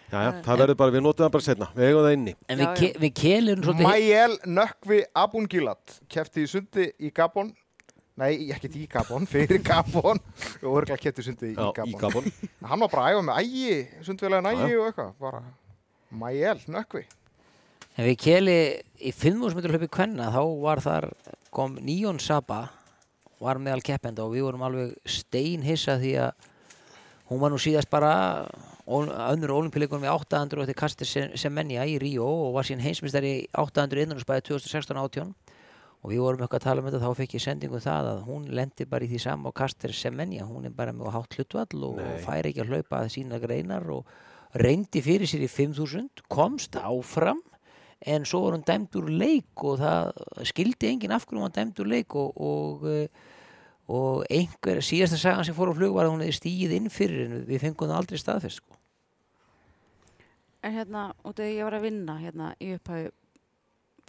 [SPEAKER 2] Jæja, það verður bara, við notum það bara setna, við eigum það inni.
[SPEAKER 3] En
[SPEAKER 4] Já,
[SPEAKER 3] við, ke við kelum svolítið...
[SPEAKER 1] Mayel Nökkvi Abungilat kefti í sundi í Gabon Nei, ekkert í Gabon, fyrir Gabon og örgulega kefti í sundi í
[SPEAKER 2] Já,
[SPEAKER 1] Gabon.
[SPEAKER 2] í Gabon.
[SPEAKER 1] Hann var bara að æfa með ægi, sundvelega
[SPEAKER 2] Já,
[SPEAKER 1] ægi og eitthvað bara Mayel Nökkvi
[SPEAKER 3] En við keli í 5.000 metrar hlaupi kvenna þá var þar, kom Níón Saba var meðal keppenda og við vorum alveg steinhissa því að hún var nú síðast bara önnur olimpíuleikunum í 800 eftir Kastir Sem- Semenya í Ríó og var síðan heimsmyndstari í 800 innanúrsbæði 2016-18 og við vorum eitthvað að tala um þetta þá fekk ég sendingu um það að hún lendi bara í því sama á Kastir Semenya hún er bara með hátt hlutvall og
[SPEAKER 2] Nei.
[SPEAKER 3] fær ekki að hlaupa að sína greinar og reyndi fyrir sér í 5000 komst áfram en svo var hún dæmd úr leik og það skildi enginn af hverju hún var dæmd úr leik og, og, eh, og einhver síðasta sagan sem fór á flug var að hún hefði stíð inn fyrir en við fengum það aldrei staðfest sko.
[SPEAKER 4] En hérna, út af því ég var að vinna hérna í upphæðu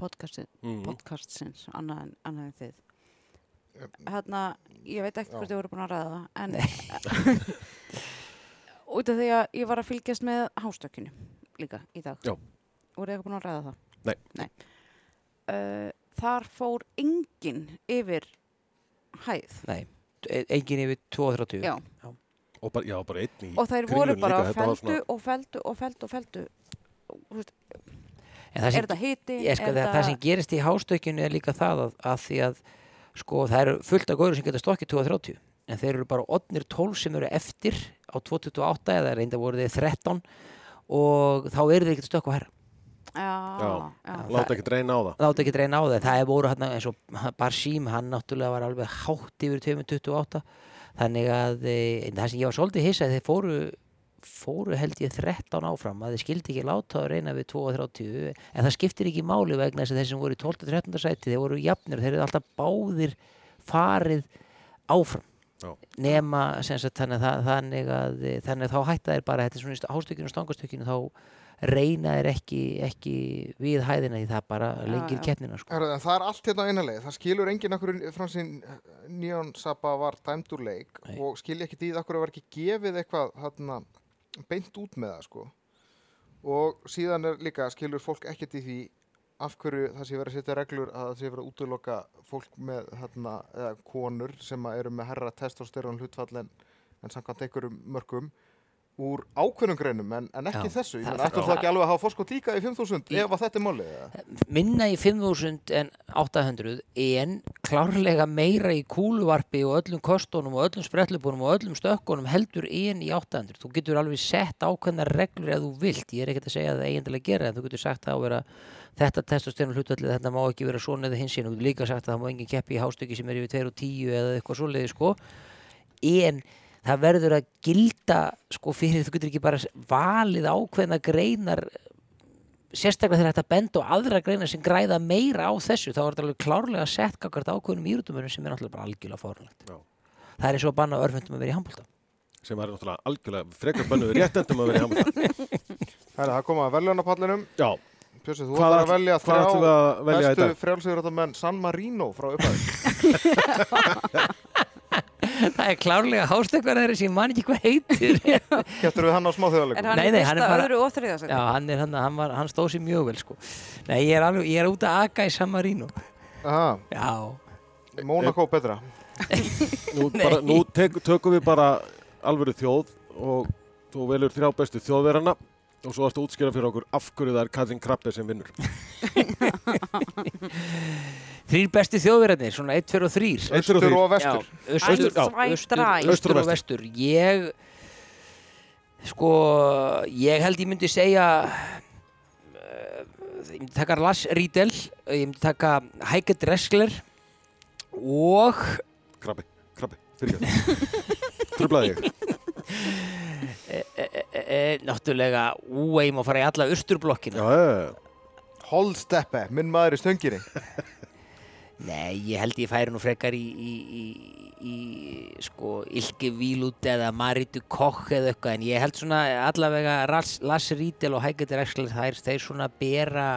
[SPEAKER 2] Mm.
[SPEAKER 4] podcastsins, annað en, annað en þið. Hérna, ég veit ekki
[SPEAKER 1] Já.
[SPEAKER 4] hvort þið voru búin að ræða en út af því að ég var að fylgjast með hástökkinu líka í dag.
[SPEAKER 2] Já.
[SPEAKER 4] Voru þið búin að ræða það?
[SPEAKER 2] Nei.
[SPEAKER 4] Uh, þar fór enginn yfir hæð.
[SPEAKER 3] Nei, e- enginn yfir 230
[SPEAKER 4] Já.
[SPEAKER 2] Og bara, já, bara einn í
[SPEAKER 4] Og þær voru bara feldu og feldu og feldu og feldu.
[SPEAKER 3] En það
[SPEAKER 4] Er
[SPEAKER 3] sem,
[SPEAKER 4] þetta hiti?
[SPEAKER 3] ég, sko, það, það sem gerist í hástökkinu er líka það að, að því að sko, það eru fullt af góður sem geta stokkið 230 en þeir eru bara odnir 12 sem eru eftir á 228 eða reynda voru þeir 13 og þá eru þeir ekki að stökkva herra
[SPEAKER 4] Já,
[SPEAKER 2] Já.
[SPEAKER 4] já.
[SPEAKER 2] Láta ekki reyna á það.
[SPEAKER 3] láta ekki reyna á það það er voru hann eins og Barsim hann náttúrulega var alveg hátt yfir 228 þannig að e, það sem ég var svolítið hissað þeir fóru fóru held ég 13 áfram að þeir skildi ekki láta að reyna við 230 en það skiptir ekki máli vegna þess að þeir sem voru í 12. 13. sæti þeir voru jafnir þeir eru alltaf báðir farið áfram
[SPEAKER 2] Já.
[SPEAKER 3] nema sem sagt, þannig, að, þannig að þannig að þá hætta þeir bara þetta er svona í hástökkinu og stangastökkinu þá reyna þeir ekki, ekki við hæðina því það bara lengir keppnina sko.
[SPEAKER 1] Það er allt hérna einanlega, það skilur enginn okkur frá sín Nýjón Sapa var dæmd úr leik
[SPEAKER 3] Nei.
[SPEAKER 1] og skilja ekki því okkur var ekki gefið eitthvað hérna, beint út með það sko. Og síðan er líka skilur fólk ekkert í því af hverju það sé verið að setja reglur að það sé verið að útloka fólk með hérna, konur sem eru með herra testosterón hlutfall en, en samkvæmt einhverjum mörgum úr ákveðnum greinum en, en ekki
[SPEAKER 3] Já,
[SPEAKER 1] þessu. Ég meina, ættum
[SPEAKER 3] það-
[SPEAKER 1] ekki alveg að hafa fórskot líka í 5.000
[SPEAKER 3] Í-
[SPEAKER 1] ef að þetta er málið?
[SPEAKER 3] minna í 5.000 en 800 en klárlega meira í kúluvarpi og öllum kostunum og öllum spretlubunum og öllum stökkunum heldur en í 800 þú getur alveg sett ákveðna reglur ef þú vilt, ég er ekkert að segja að það eiginlega gera en þú getur sagt að vera þetta testosterun hlutallið, þetta má ekki vera svona eða hins þú getur líka sagt að það má engin keppi í hástöki sem er yfir 2 og 10 eða eitthvað svoleiði sko. En það verður að gilda sko fyrir þú getur ekki bara valið ákveðna greinar sérstaklega þegar þetta benda og aðra greinar sem græða meira á þessu þá er þetta alveg klárlega sett kakart ákveðnum írutumörnum sem er náttúrulega bara algjörlega fórnlegt
[SPEAKER 2] Já.
[SPEAKER 3] það er eins og að banna örfundum að vera í handbólta
[SPEAKER 2] sem er náttúrulega algjörlega frekar bönnuður réttendum að vera í handbólta.
[SPEAKER 1] Herra, það koma að veljónapallinum.
[SPEAKER 2] Já,
[SPEAKER 1] Bjössi, þú ætlar að velja
[SPEAKER 2] við að
[SPEAKER 1] þrjá
[SPEAKER 2] velja í
[SPEAKER 1] bestu
[SPEAKER 2] dag?
[SPEAKER 1] frjálsýðurátamenn San Marino frá upphæði.
[SPEAKER 3] það er klárlega hástökkar þeirri sem ég man ekki hvað heitir
[SPEAKER 1] Kæftur við hann á
[SPEAKER 4] Er
[SPEAKER 1] smáþjóðarleikum?
[SPEAKER 4] hann
[SPEAKER 3] Nei, nei, hann er
[SPEAKER 4] fyrsta,
[SPEAKER 3] bara-
[SPEAKER 4] öðru og þriða
[SPEAKER 3] já, hann, er, hann, hann, var, hann stóð sér mjög vel sko. nei, ég er, alveg, ég er út að aga í San Marino
[SPEAKER 1] Aha,
[SPEAKER 3] já,
[SPEAKER 1] Mónaco betra.
[SPEAKER 2] nú, bara, nú tek, tökum við bara alvöru þjóð og þú velur þrjá bestu þjóðverana og svo varstu að útskýra fyrir okkur af hverju það er Katrin Krabbe sem vinnur.
[SPEAKER 3] þrýr besti þjóðverðarnir svona 1, 2 og 3
[SPEAKER 2] Austur og
[SPEAKER 1] vestur.
[SPEAKER 3] Austur
[SPEAKER 2] og
[SPEAKER 3] vestur ég sko ég held ég myndi segja uh, ég myndi taka Lars Riedel ég myndi taka Heike Dressler og
[SPEAKER 2] Krabbe, Krabbe, fyrir ekki. Trublaði ég.
[SPEAKER 3] e, e, e, náttúrulega úeim að fara í alla
[SPEAKER 2] Já,
[SPEAKER 3] austurblokkina
[SPEAKER 2] já, já.
[SPEAKER 1] Holsteppe, minn maður í stönginni.
[SPEAKER 3] nei, ég held ég færi nú frekar í, í, í, í sko Ilke Vílut eða Maritu Koch eða eitthvað en ég held svona allavega Lars Riedel og Dressler það er þeir svona bera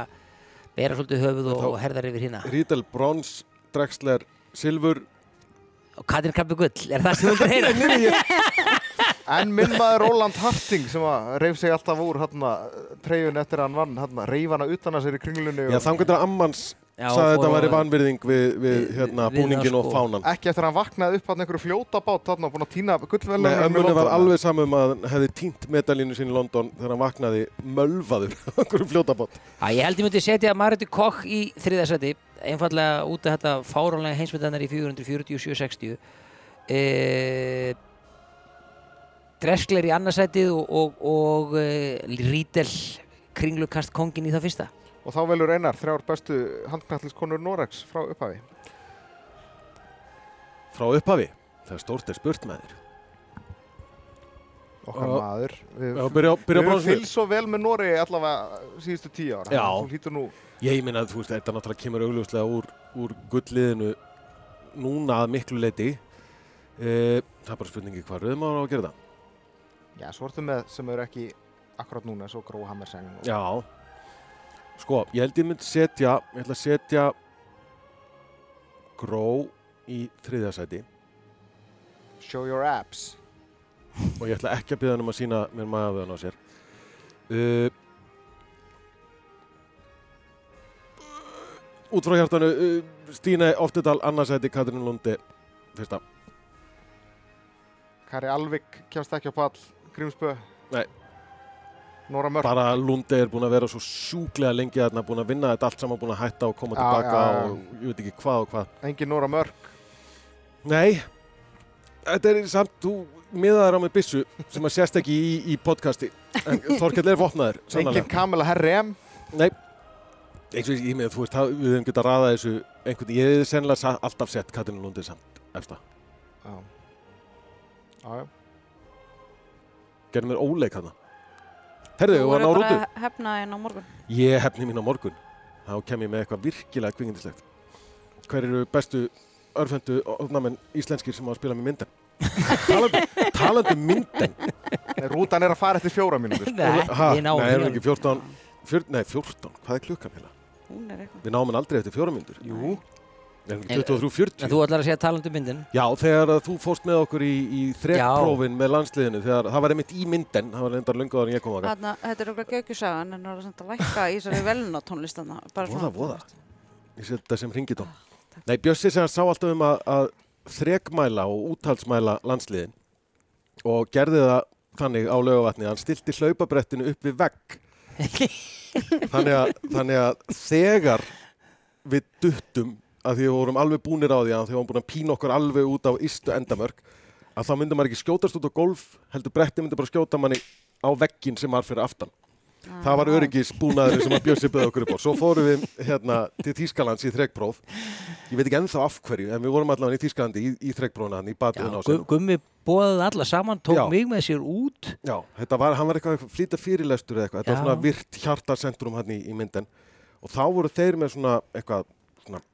[SPEAKER 3] bera svolítið höfuð og, og herðar yfir hérna
[SPEAKER 2] Rídel Brons, Drexler, Silfur.
[SPEAKER 3] og Katrin Krabbi Gull, er það sem þú vildur heyra?
[SPEAKER 1] En minn maður Roland Harting sem að reyf sig alltaf úr hérna treyjun eftir að hann vann, hérna reyf hana utan að sér í kringlunni
[SPEAKER 2] Já,
[SPEAKER 1] og
[SPEAKER 2] þannig að Ammans
[SPEAKER 3] fór
[SPEAKER 2] þetta
[SPEAKER 3] á-
[SPEAKER 2] væri vanvirðing við, við hérna, búningin og
[SPEAKER 3] sko.
[SPEAKER 2] fánan.
[SPEAKER 1] ekki eftir að hann vaknaði upp hann einhverju fljótabát þarna og búin að týna
[SPEAKER 2] Nei,
[SPEAKER 1] gullvelunum
[SPEAKER 2] ömmunni var alveg samum að hann hefði týnt medalínu sín í London þegar hann vaknaði mölvaður á einhverju fljótabót.
[SPEAKER 3] Já, ég held ég myndi setja Maritu Koch í þriðasæti einfallega út af þetta fáránlega heimsmyndanar í 447-60 e, Dreskler í annarsætið og, og, og e, Rídel kringlukast kongin í það fyrsta
[SPEAKER 1] og þá velur einar þrjár bestu handknalliskonur Norex frá upphafi
[SPEAKER 2] Frá upphafi, það er stórt er spurt með þér.
[SPEAKER 1] okkar
[SPEAKER 2] Já.
[SPEAKER 1] maður við,
[SPEAKER 2] Já, byrja,
[SPEAKER 1] við
[SPEAKER 2] byrja
[SPEAKER 1] höfum fylgst svo vel með Noregi allavega síðustu tíu ára
[SPEAKER 2] Já.
[SPEAKER 1] þú hlýtur nú
[SPEAKER 2] Ég meina að þú veist, þetta náttúrulega kemur augljóslega úr, úr gullliðinu núna að miklu leiti. E, það er bara spurningi hvað rauðum á að gera það.
[SPEAKER 1] Já, svo ertu með sem eru ekki akkurat núna svo Gro Hammerseng og
[SPEAKER 2] Já, sko, ég held ég myndi setja, ég ætla að setja Gró í þriðasæti
[SPEAKER 1] Show Your Abs
[SPEAKER 2] og ég ætla ekki að byrja hann um að sína mér maðurðan á sér. Uh, út frá hjartanu, uh, Stíne Oftedal, annarsæti, Katrín Lundi, fyrsta.
[SPEAKER 1] Kari Alvik kemst ekki á pall Grímsbö
[SPEAKER 2] Nei.
[SPEAKER 1] Nora Mörk
[SPEAKER 2] Bara Lundi er búin að vera svo sjúklega lengi þarna, búin að vinna þetta allt saman, búin að hætta og koma
[SPEAKER 1] Já,
[SPEAKER 2] tilbaka
[SPEAKER 1] já, já.
[SPEAKER 2] og ég veit ekki hvað og hvað.
[SPEAKER 1] engin Nora Mörk
[SPEAKER 2] Nei, þetta er samt, þú miðaðar á með byssu sem að sést ekki í, í podcasti. En Þorkell er vopnaður,
[SPEAKER 1] engin. Kamila Herrem
[SPEAKER 2] Nei, eins og ég með, þú veist, það- við höfum getað ræða þessu einhvern, ég hefði sennilega alltaf sett Katrín Lundi samt efsta.
[SPEAKER 1] já já, já.
[SPEAKER 2] Gerðum mér óleik hana. Herðu,
[SPEAKER 4] Þú
[SPEAKER 2] og hann á
[SPEAKER 4] voru
[SPEAKER 2] rúndu.
[SPEAKER 4] bara hefnaðinn á morgun.
[SPEAKER 2] Ég hefni mín á morgun. Þá kem ég með eitthvað virkilega kvingindislegt. Hver eru bestu örfendu orðnamenn íslenskir sem á að spila með mynden? talandi, talandi um mynden.
[SPEAKER 1] Nei, Rútan er að fara eftir fjóra mínútur
[SPEAKER 3] Nei,
[SPEAKER 2] Ha,
[SPEAKER 3] við náum
[SPEAKER 2] nei, erum
[SPEAKER 3] alveg.
[SPEAKER 2] ekki 14, fjör, nei, 14, hvað er klukkan heila?
[SPEAKER 4] Hún er eitthvað.
[SPEAKER 2] Við náum hann aldrei eftir fjóra myndur.
[SPEAKER 1] Jú,
[SPEAKER 2] 23.40?
[SPEAKER 3] En þú ætlar að segja talandi um myndin
[SPEAKER 2] Já, þegar að þú fórst með okkur í, í þrekkprófin með landsliðinu, þegar það var einmitt í mynden, það var endar lungaður en ég kom okkar.
[SPEAKER 4] Þarna, þetta er okkur göggjusagan en það er samt að lækka í þessari velna tónlistana.
[SPEAKER 2] Voða, voða. Ég set þetta sem ringitón.
[SPEAKER 4] takk.
[SPEAKER 2] Nei, Bjössi sem hann sá alltaf um að, að þrekmæla og úthaldsmæla landsliðin og gerði það þannig á lögavatni, hann stilti hlaupabrettinu upp við vegg þannig að, þannig að þegar við duttum að því við vorum alveg búnir á því að því við vorum búin að pína okkur alveg út á istu endamörk að þá myndi maður ekki skjótast út á golf heldur bretti myndi bara skjóta manni á veggin sem var fyrir aftan. Það var öryggisbúnaður sem að Björnsi byrði okkur upp á. Svo fórum við hérna til Þýskalands í þregpróf ég veit ekki ennþá af hverju en við vorum allavega í Þýskalandi í, í þregprófuna hann í
[SPEAKER 3] Já,
[SPEAKER 2] batuðin á
[SPEAKER 3] Gu- Gummi bóðaði alla saman, tók
[SPEAKER 2] Já.
[SPEAKER 3] mig með sér út.
[SPEAKER 2] Já, þetta var, hann var eitthvað flýta fyrirlestur eða eitthvað, þetta var svona virt hjartarsentrum hann í, í myndin og þá voru þeir með svona eitthvað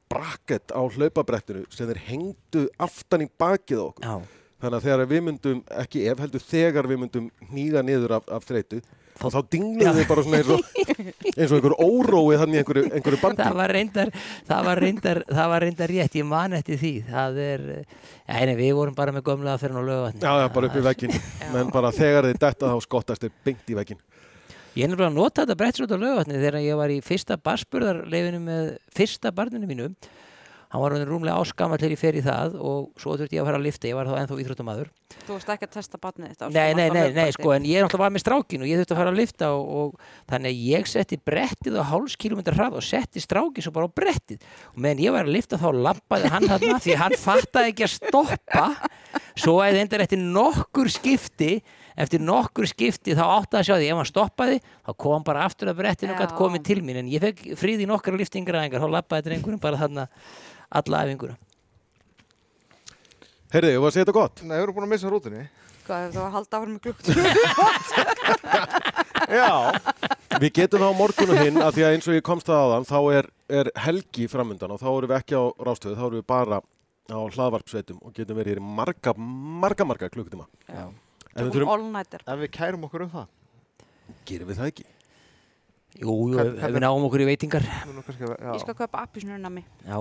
[SPEAKER 2] bracket á hlaupabrettinu sem þeir hengdu aftan í bakið á okkur.
[SPEAKER 3] Já,
[SPEAKER 2] Þannig að þegar við myndum, ekki ef heldur þegar við myndum hníga niður af, af þreytu, þá, þá dingluðu þið bara svona eins og, eins og einhver óróið hann í einhverju, einhverju bandi.
[SPEAKER 3] það var reyndar það var reyndar, það var reyndar rétt, ég man eftir því það er, ja, nei, við vorum bara með gömlega fyrir á lögavatni
[SPEAKER 2] Já, já, bara upp í veggin, menn bara þegar þið detta þá skottast þið beint í veggin.
[SPEAKER 3] Ég er nefnilega að nota þetta brettsrjótt á lögavatni þegar ég var í fyrsta barspurðarleifinu með fyrsta barninu mínu. Hann var rúmlega áskamall þegar ég fer í það og svo þurfti ég að fara að lifta, ég var þá ennþá íþróttamaður.
[SPEAKER 4] Þú varst ekki að testa barnið þitt á
[SPEAKER 3] Nei, nei, nei, nei, sko, en ég er náttúrulega var með strákin og ég þurfti að fara að lifta og, og þannig að ég setti brettið á háls kilometrar hrað og setti strákin svo bara á brettið. Og meðan ég var að lifta þá lappaði hann þarna því að hann fattaði ekki að stoppa. Svo að endur eftir nokkur skipti eftir nokkur skipti þá átti að sjá því ef hann stoppaði þá kom hann bara aftur að brettinu og
[SPEAKER 4] Já.
[SPEAKER 3] gætt komið til mín en ég fekk fríð í nokkra liftingaræðingar þá lappaði þetta einhverjum bara þarna alla æfinguna
[SPEAKER 2] Heyrðu, ég var að segja þetta gott.
[SPEAKER 1] Nei, við erum búin að missa rútinni.
[SPEAKER 4] Hvað þú var að halda áfram í klukkutíma?
[SPEAKER 1] Já.
[SPEAKER 2] Við getum það á morgun og hinn að því að eins og ég komst það áðan þá er, er helgi framundan og þá erum við ekki á rástöðu, þá erum við bara á hlaðvarpsveitum og getum verið hér í marga, marga, marga klukkutíma.
[SPEAKER 3] Já.
[SPEAKER 2] En við
[SPEAKER 4] Tökum
[SPEAKER 2] þurfum,
[SPEAKER 4] all nighter.
[SPEAKER 1] Ef við kærum okkur um það.
[SPEAKER 2] gerum við það ekki?
[SPEAKER 3] Jú, jú, ef við náum okkur í veitingar
[SPEAKER 1] kannski, já.
[SPEAKER 4] Ég skal.
[SPEAKER 3] Já,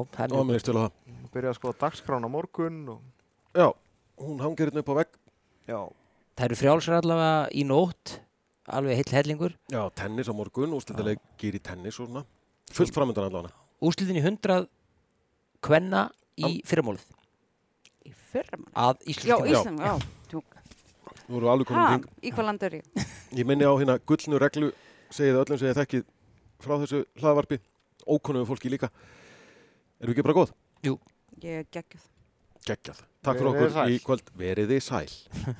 [SPEAKER 3] er
[SPEAKER 2] stil á það.
[SPEAKER 1] Byrja að skoða dagskrána morgun og...
[SPEAKER 2] Já, hún hangir hérna upp á vegg.
[SPEAKER 1] Já.
[SPEAKER 3] Það eru frjálsar allavega í nótt, alveg heill hellingur.
[SPEAKER 2] Já, tennis á morgun, úrslitalegir í tennis og svona. Fullt framundan allavega.
[SPEAKER 3] Úslitin í 100 kvenna í fyrramálið
[SPEAKER 4] Í fyrra mann.
[SPEAKER 3] að
[SPEAKER 4] Já,
[SPEAKER 3] Íslandskynna.
[SPEAKER 4] Ísland, já. Jú.
[SPEAKER 2] Þú voru alveg komin í hring.
[SPEAKER 4] í hvað land er ég?
[SPEAKER 2] Ég minni á hérna gullnu reglu, segið öllum sem ég þekkið frá þessu hlaðvarpi, ókunnugu fólki líka. Erum við ekki bara góð?
[SPEAKER 4] Ég er geggjuð.
[SPEAKER 2] Geggjað. Takk fyrir
[SPEAKER 1] Verið
[SPEAKER 2] okkur
[SPEAKER 1] sæl.
[SPEAKER 2] í kvöld. Verið þið sæl.